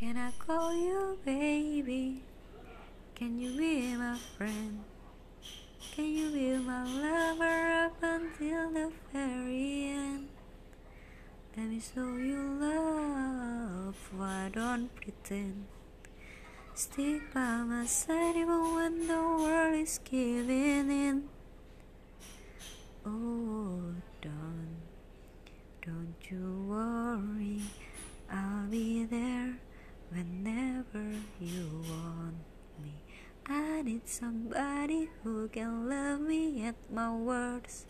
Can I call you baby? Can you be my friend? Can you be my lover up until the very end? Let me show you love, why don't pretend? Stick by my side even when the world is giving in. Oh, don't, don't you worry, I'll be there whenever you want me. I need somebody who can love me at my worst.